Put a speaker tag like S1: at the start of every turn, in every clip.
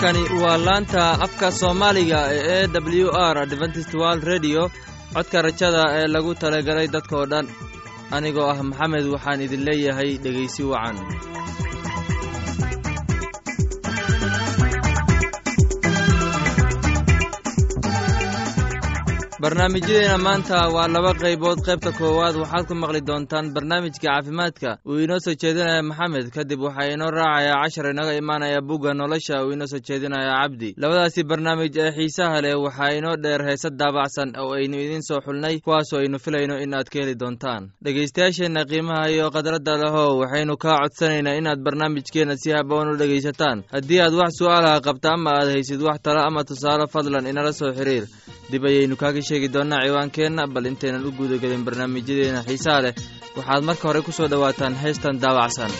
S1: halkani waa laanta afka soomaaliga ee e w r adventist world redio codka rajada ee lagu talagalay dadkoo dhan. Anigoo ah maxamed waxaan idin leeyahay dhegaysi wacan barnaamijyadeena maanta waa laba qaybood. Qaybta koowaad waxaad ku maqli doontaan barnaamijka caafimaadka. Uu inoo soo jeedinaya maxamed kadib waxaa inoo raacayaa cashar inaga imaanaya bugga nolosha uu inoo soo jeedinaya cabdi. Labadaasi barnaamij ee xiisaha leh waxaa inoo dheer heese daabacsan oo aynu idiin soo xulnay kuwaasoo aynu filayno in aad ka heli doontaan. Dhegaystayaasheenna qiimaha iyo khadradda lehow waxaynu kaa codsanaynaa inaad barnaamijkeenna si haboon u dhegaysataan. Haddii aad wax su'aalaha qabta ama aad haysid wax talo ama tusaale fadlan inala soo xiriir dib ayaynu kaaga sheegi doonnaa ciwaankeenna bal intaynan u guudagelin barnaamijyadeena xiisaha leh. Waxaad marka hore ku soo dhowaataan heestan daawacsan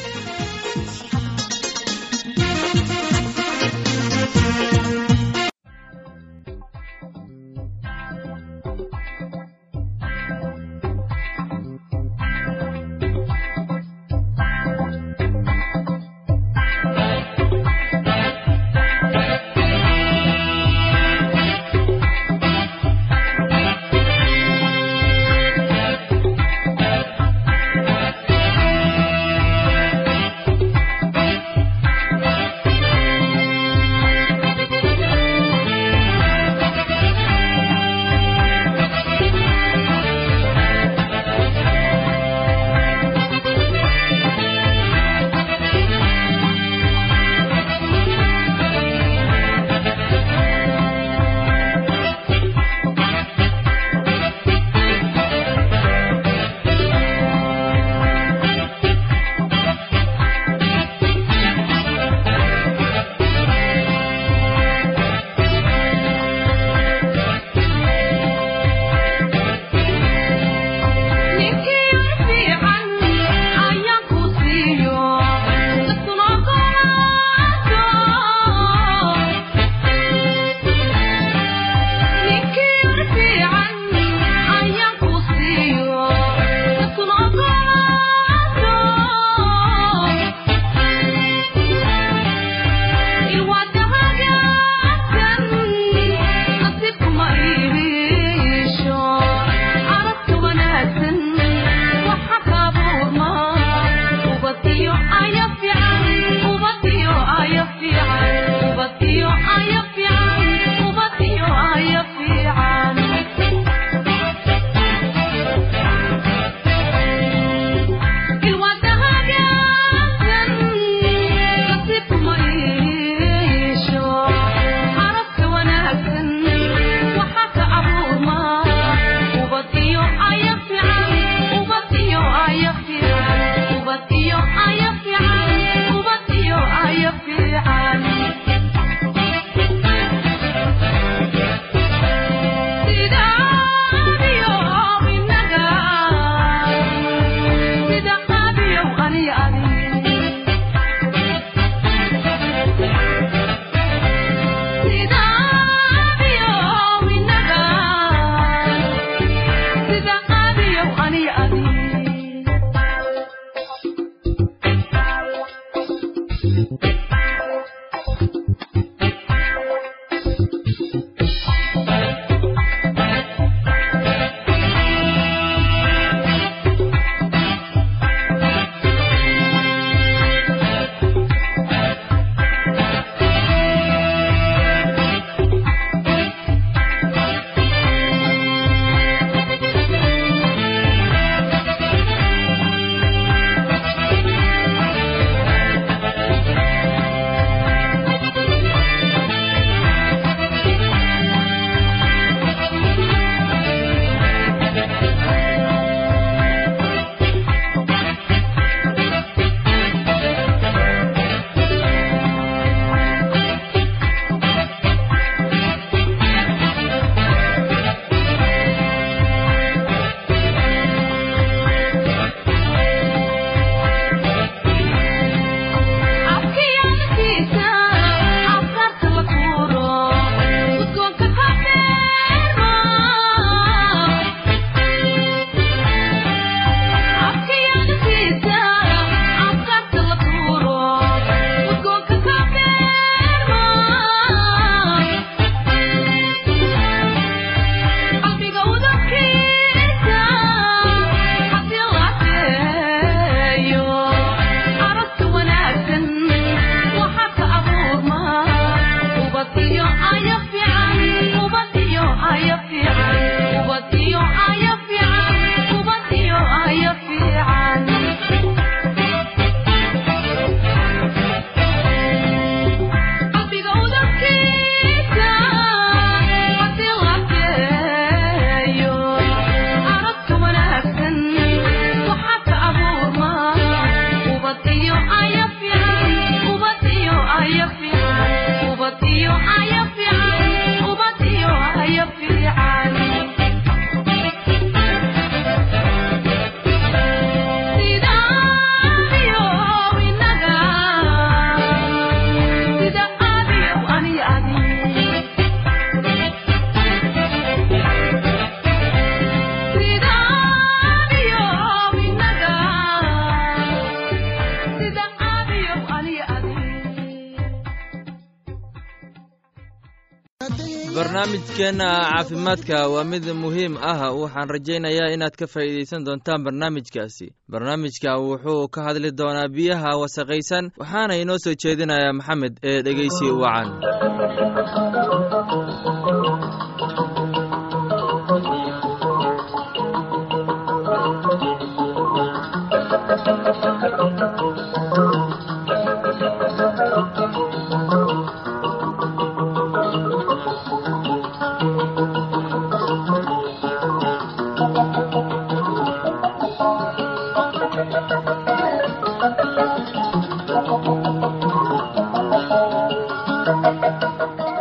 S1: barnaamijkeenna caafimaadka waa mid muhiim ah. Waxaan rajaynayaa inaad ka faa'iidaysan doontaan barnaamijkaasi. Barnaamijka wuxuu ka hadli doonaa biyaha wasaqaysan waxaana inoo soo jeedinayaa maxamed ee dhegeysi wacan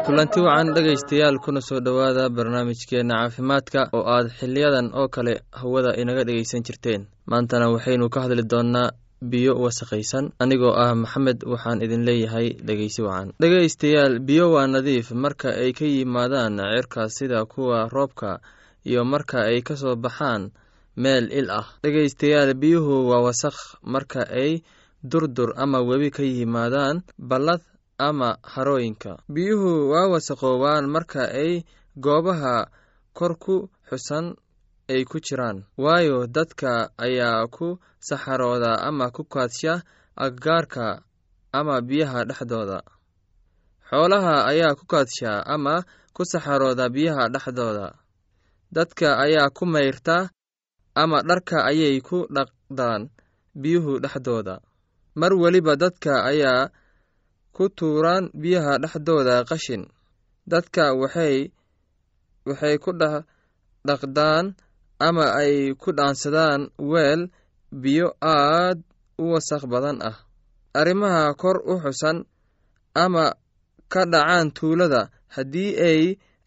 S1: kulanti wacan dhegaystayaal kuna soo dhowaada barnaamijkeenna caafimaadka oo aad xiliyadan oo kale hawada inaga dhegaysan jirteen. Maantana waxaynu ka hadli doonnaa biyo wasaqaysan anigoo ah maxamed waxaan idin leeyahay dhegeysi wacan. Dhegaystayaal biyo waa nadiif. Marka ay ka yimaadaan cirka sida kuwa roobka iyo marka ay ka soo baxaan meel il ah. Dhegaystayaal biyuhu waa wasaq marka ay durdur ama webi ka yimaadaan ballad ama harooyinka. Biyuhu waa wasaqoobaan marka ay goobaha kor ku xusan ay ku jiraan. Waayo dadka ayaa ku saxarooda ama ku kaadsha agagaarka ama biyaha dhexdooda. Xoolaha ayaa ku kaadsha ama ku saxarooda biyaha dhexdooda. Dadka ayaa ku mayrta ama dharka ayay ku dhaqdaan biyuhu dhexdooda. Mar weliba dadka ayaa ku tuuraan biyaha dhexdooda qashin. Dadka waxay waxay ku dhaqdaan ama ay ku dhaansadaan weel biyo aad u wasaq badan ah. Arrimaha kor u xusan ama ka dhacaan tuulada haddii ay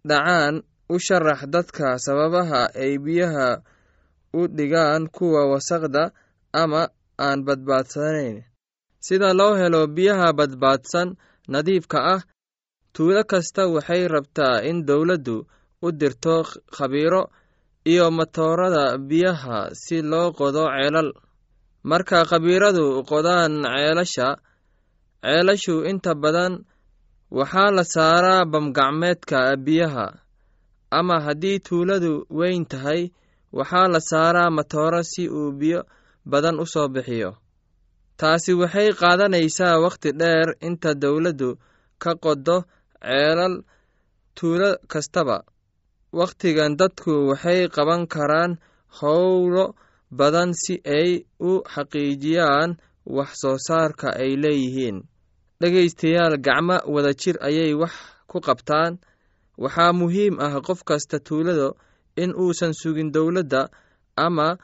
S1: dhacaan u sharax dadka sababaha ay biyaha u dhigaan kuwa wasaqda ama aan badbaadsanayn sida loo helo biyaha badbaadsan nadiifka ah tuulo kasta waxay rabtaa in dowladdu u dirto khabiiro iyo matoorada biyaha si loo qodo ceelal. Marka khabiiradu qodaan ceelasha ceelashu inta badan waxaa la saaraa bamgacmeedka biyaha ama haddii tuuladu weyn tahay waxaa la saaraa matooro si uu biyo badan u soo bixiyo. Taasi waxay qaadanaysaa wakhti dheer inta dowladdu ka qodo ceelal tuulo kastaba. Wakhtigan dadku waxay qaban karaan howlo badan si ay u xaqiijiyaan wax soo saarka ay leeyihiin. Dhegaystayaal gacmo wada jir ayay wax ku qabtaan. Waxaa muhiim ah qof kasta tuulada in uusan sugin dowladda ama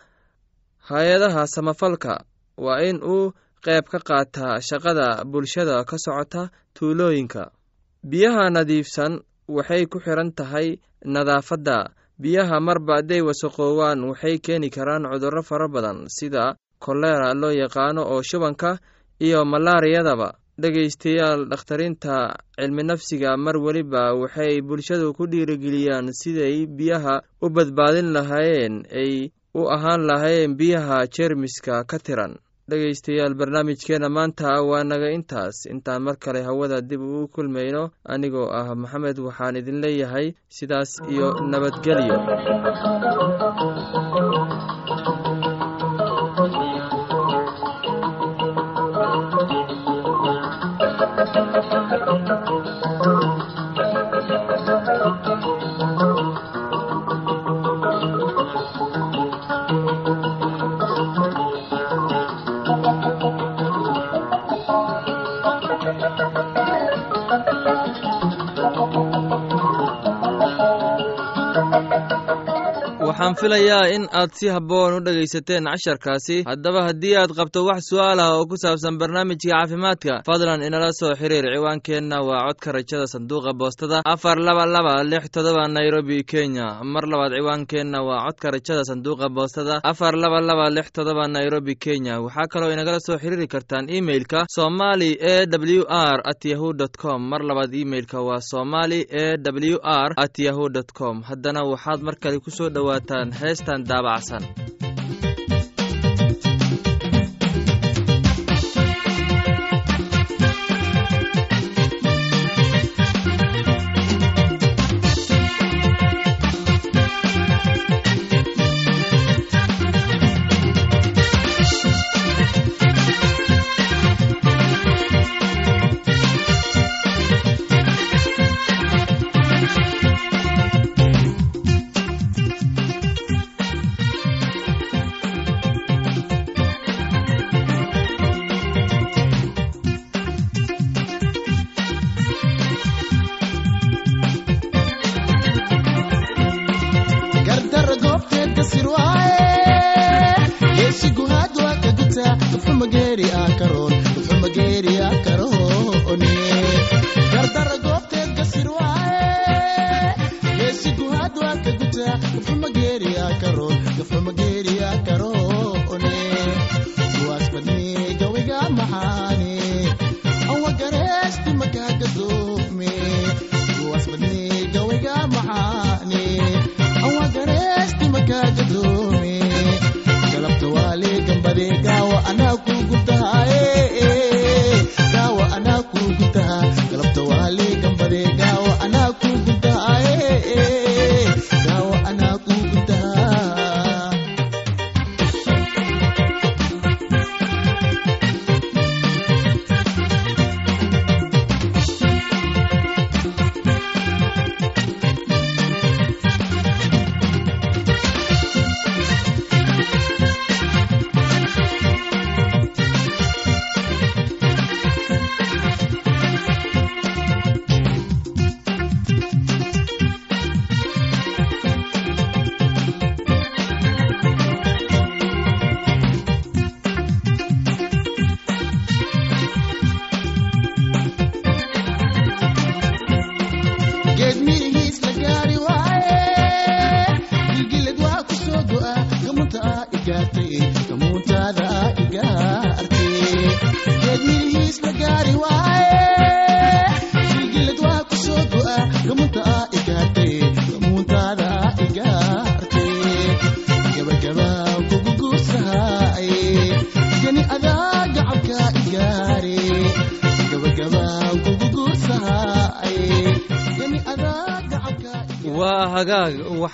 S1: hay'adaha samafalka. Waa in uu qayb ka qaataa shaqada bulshada ka socota tuulooyinka. Biyaha nadiifsan waxay ku xiran tahay nadaafadda. Biyaha marba hadday wasaqoowaan waxay keeni karaan cudurro fara badan sida kolera loo yaqaano oo shubanka iyo malaariyadaba dhegaystayaal dhakhtariinta cilmi nafsiga mar weliba waxay bulshadu ku dhiirigeliyaan siday biyaha u badbaadin lahaayeen ay u ahaan lahaayeen biyaha jeermiska ka tiran. Dhegaystayaal barnaamijkeena maanta waa naga intaas. Intaan mar kale hawada dib ugu kulmayno anigoo ah maxamed waxaan idin leeyahay sidaas iyo nabadgelyo Thank you. Waxaan filayaa in aad si habboon u dhegaysateen casharkaasi. Haddaba haddii aad qabto wax su'aal ah oo ku saabsan barnaamijka caafimaadka fadlan inala soo xiriir. Ciwaankeenna waa codka rajada sanduuqa boostada afar laba laba lix todoba nairobi kenya. Mar labaad ciwaankeenna waa codka rajada sanduuqa boostada afar laba laba lix todoba nairobi kenya. Waxaa kaloo inagala soo xiriiri kartaan imeilka somali e w r at yahu dt com. Mar labaad imeilka waa somali e w r at yahu dt com. Haddana waxaad mar kale
S2: ku soo dhowaataan
S3: heestan daabacsan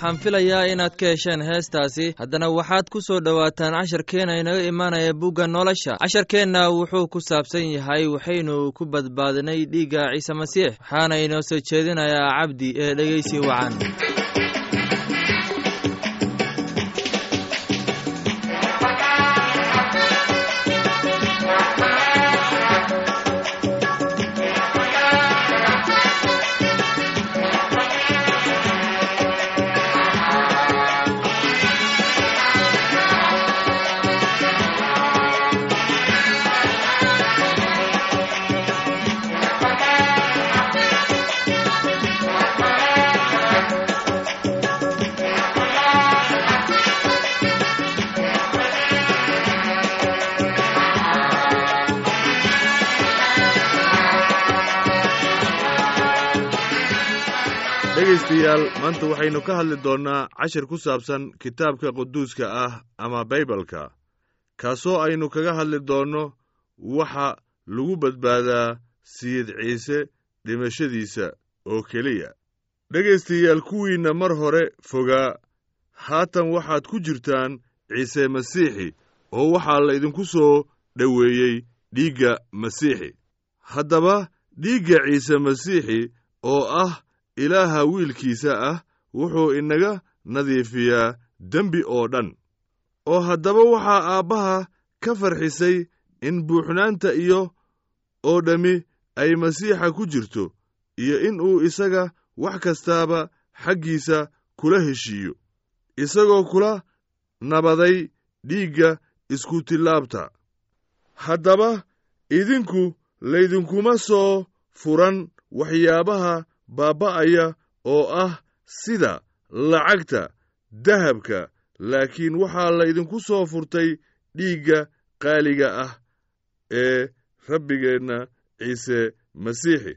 S3: waxaan filayaa inaad ka hesheen heestaasi. Haddana waxaad ku soo dhowaataan casharkeenna inaga imaanaya bugga nolosha. Casharkeenna wuxuu ku saabsan yahay waxaynu ku badbaadinay dhiigga ciise masiix waxaana inoo soo jeedinayaa cabdi ee dhegeysi wacan
S4: dhegaystayaal maanta waxaynu ka hadli doonnaa cashir ku saabsan kitaabka quduuska ah ama baybalka. Kaasoo aynu kaga hadli doonno waxa lagu badbaadaa sayid ciise dhimashadiisa oo keliya. Dhegaystayaal kuwiinna mar hore fogaa haatan waxaad ku jirtaan ciise masiixi oo waxaa laydinku soo dhoweeyey dhiigga masiixi. Haddaba dhiigga ciise masiixi oo ah ilaaha wiilkiisa ah wuxuu inaga nadiifiyaa dembi oo dhan. Oo haddaba waxaa aabbaha ka farxisay in buuxnaanta iyo oo dhammi ay masiixa ku jirto iyo in uu isaga wax kastaaba xaggiisa kula heshiiyo isagoo kula nabaday dhiigga iskutillaabta haddaba idinku laydinkuma soo furan waxyaabaha baabba'aya oo ah sida lacagta dahabka laakiin waxaa laydinku soo furtay dhiigga qaaliga ah ee rabbigeenna ciise masiixi.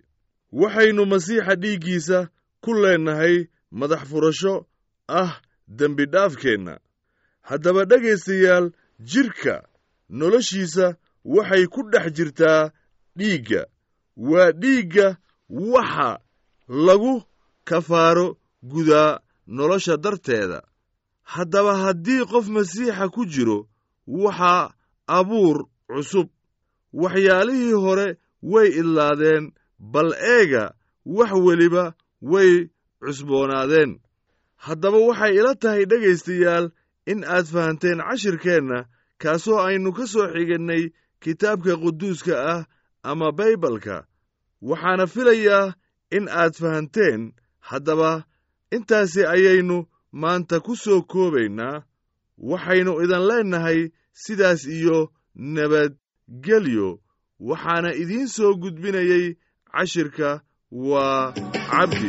S4: Waxaynu masiixa dhiiggiisa ku leennahay madax furasho ah dembidhaafkeenna haddaba dhegaystayaal jidhka noloshiisa waxay ku dhex jirtaa dhiigga. Waa dhiigga waxa lagu kafaaro gudaa nolosha darteeda. Haddaba haddii qof masiixa ku jiro waxaa abuur cusub. Waxyaalihii hore way idlaadeen bal eega wax weliba way cusboonaadeen. Haddaba waxay ila tahay dhegaystayaal in aad fahanteen cashirkeenna kaasoo aynu ka soo xigannay kitaabka quduuska ah ama baybalka. Waxaana filayaa in aad fahanteen haddaba intaasi ayaynu maanta ku soo koobaynaa waxaynu idan leennahay sidaas iyo nabadgelyo waxaana idiin soo gudbinayey cashirka waa cabdi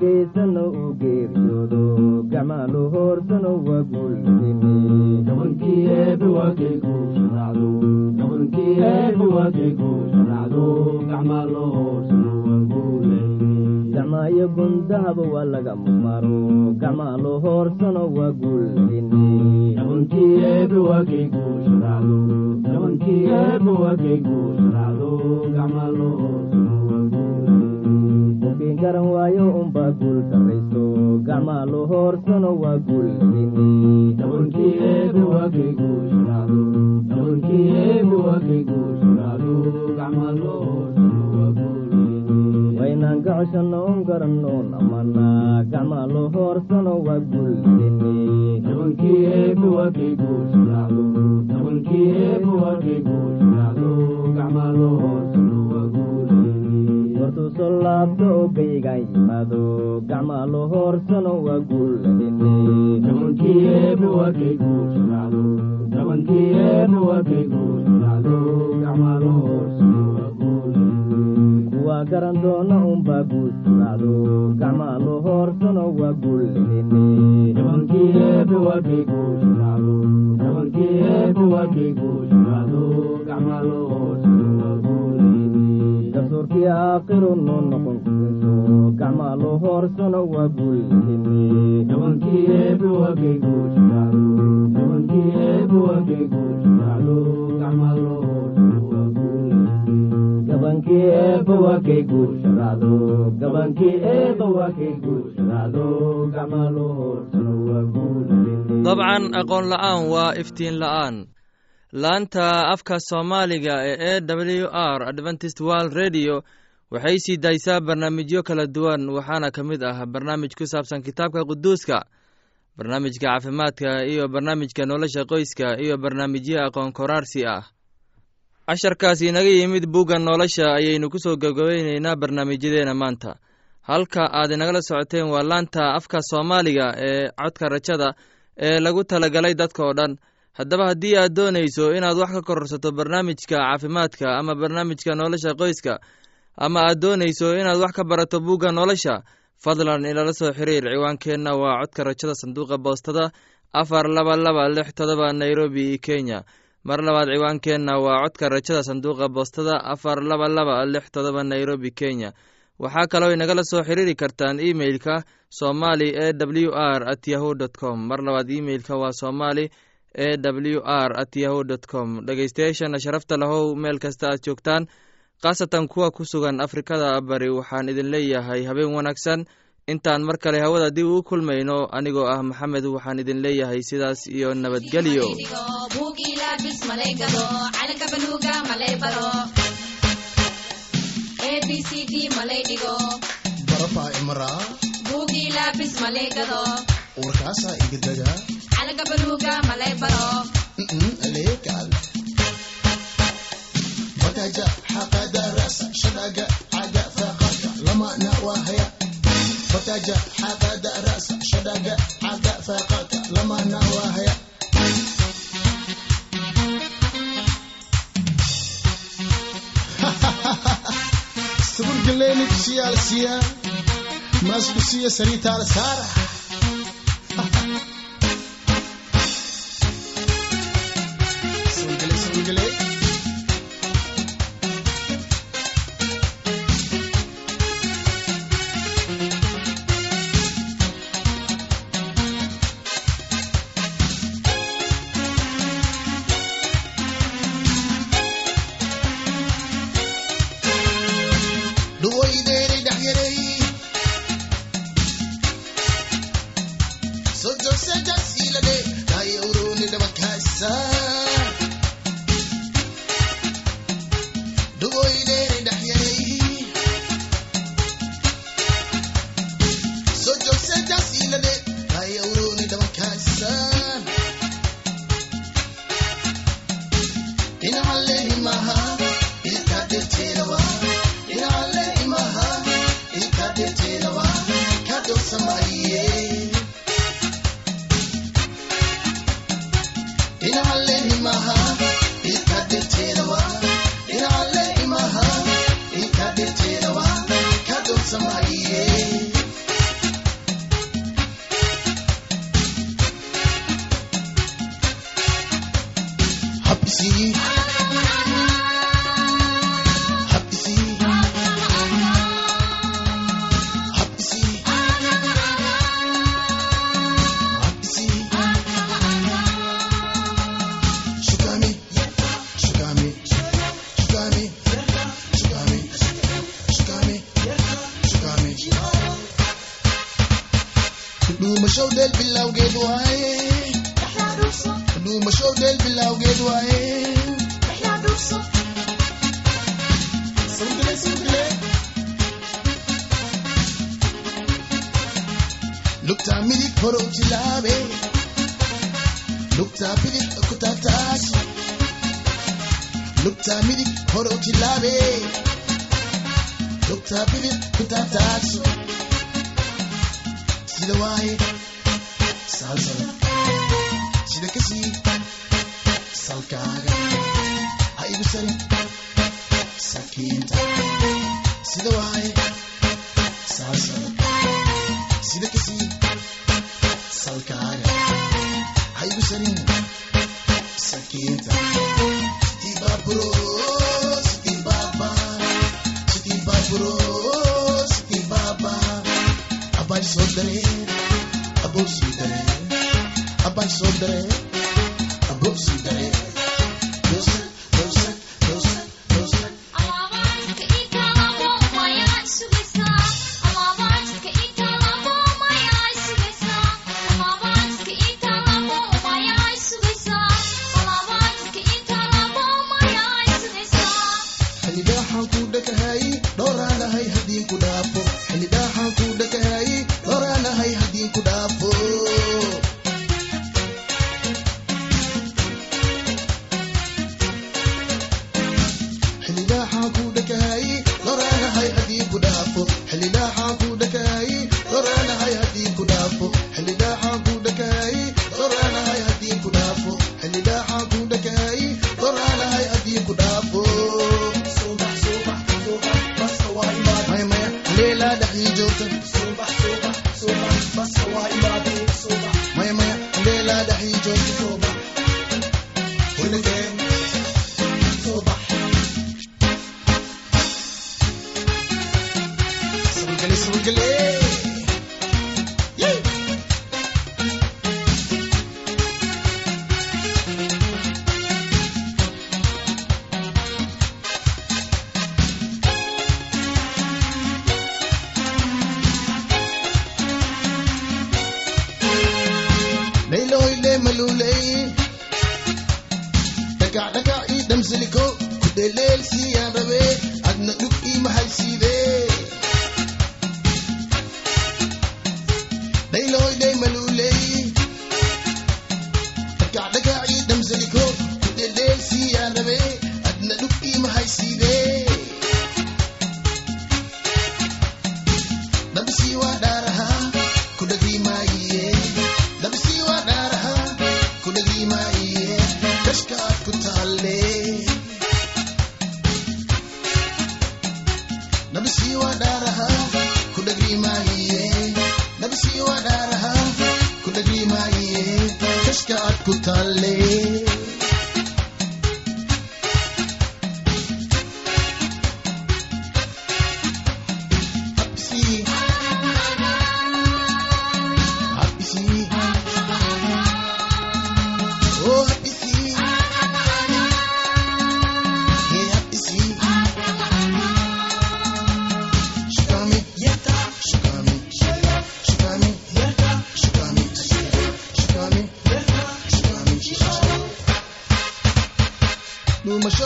S5: kay guusharaacdo gacmaaloo hoorsano waa guulayne gacmaayo gundahaba waa laga mumaro gacmaaloo hoorsano waa guulayne garan waayo unbaa guul darayso gacmaaloo hoorsano waa guulayne gabankii waynaan gacoshanno un garanno namana gacmaaloo hoorsano waa soo laabto oo gaygaan yimaado gacmaaloo hoorsano waa eebba waa kay guusharaacdo gabankii eebba waa kay guusharaacdo gacmaaloo hoorsano waa guulayne kuwaa garan doona unbaa kay guusharaacdo gacmaaloo hoorsano waa guulayne garsoorkii aakhiru noo noqon kurinso gacmaaloo hoorsano waa waa guulayne
S1: dabcan aqoon la'aan waa iftiin la'aan. Laanta afka soomaaliga ee e w r adventist world radio waxay sii daysaa barnaamijyo kala duwan waxaana ka mid ah barnaamij ku saabsan kitaabka quduuska barnaamijka caafimaadka iyo barnaamijka nolosha qoyska iyo barnaamijyo aqoon koraarsi ah casharkaas inaga yimid bugga nolosha ayaynu ku soo gabgabayneynaa barnaamijyadeena maanta. Halka aad inagala socoteen waa laanta afka soomaaliga ee codka rajada ee lagu talagalay dadka oo dhan. Haddaba haddii aad doonayso inaad wax ka kororsato barnaamijka caafimaadka ama barnaamijka nolosha qoyska ama aad doonayso inaad wax ka barato bugga nolosha fadlan inala soo xiriir. Ciwaankeenna waa codka rajada sanduuqa boostada afar laba laba lix todoba nairobi kenya mar labaad ciwaankeenna waa codka rajada sanduuqa boostada afar laba laba lix todoba nairobi kenya. Waxaa kaloo inagala soo xiriiri kartaan emeilka somali e w r at yahu dt com. Mar labaad emeilka waa somali e w r at yahu dt com. Dhegeystayaashana sharafta lahow meel kasta aad joogtaan khaasatan kuwa ku sugan afrikada bari waxaan idin leeyahay habeen wanaagsan. Intaan mar kale hawada dib ugu kulmayno anigoo ah maxamed waxaan idin leeyahay sidaas iyo nabadgelyo
S3: barabaa imaraa warkaasaa iga dagaa aleekaal bagaja xaqada rasa shadaga caga faqaka lamana wahaya bagaja xaqada rasa shadaga caga faqaka lamana wahaya geleni kusiyaal siyaa maas ku siiya sariitaal saara Lukta milik horo chilabe Lukta milik okutatashi Lukta milik horo chilabe Lukta milik okutatashi Chilawai Salsa Chilakashi Salkara Aigusari Salkara masaakiinta sida waay saasal sida ka sii salkaaga haygu sanin sakiinta tibaaburo sodare above sudare above sudare above sudare meelaa dhexdii joogta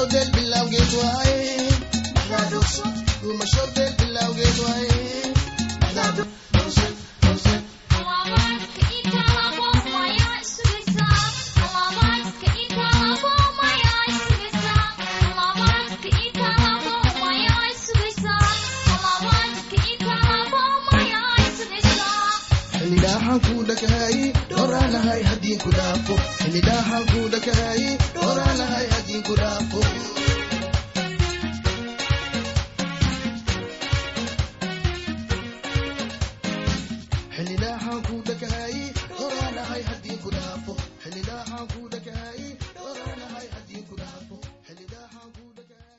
S3: Numa shodel bilaw geed waaye.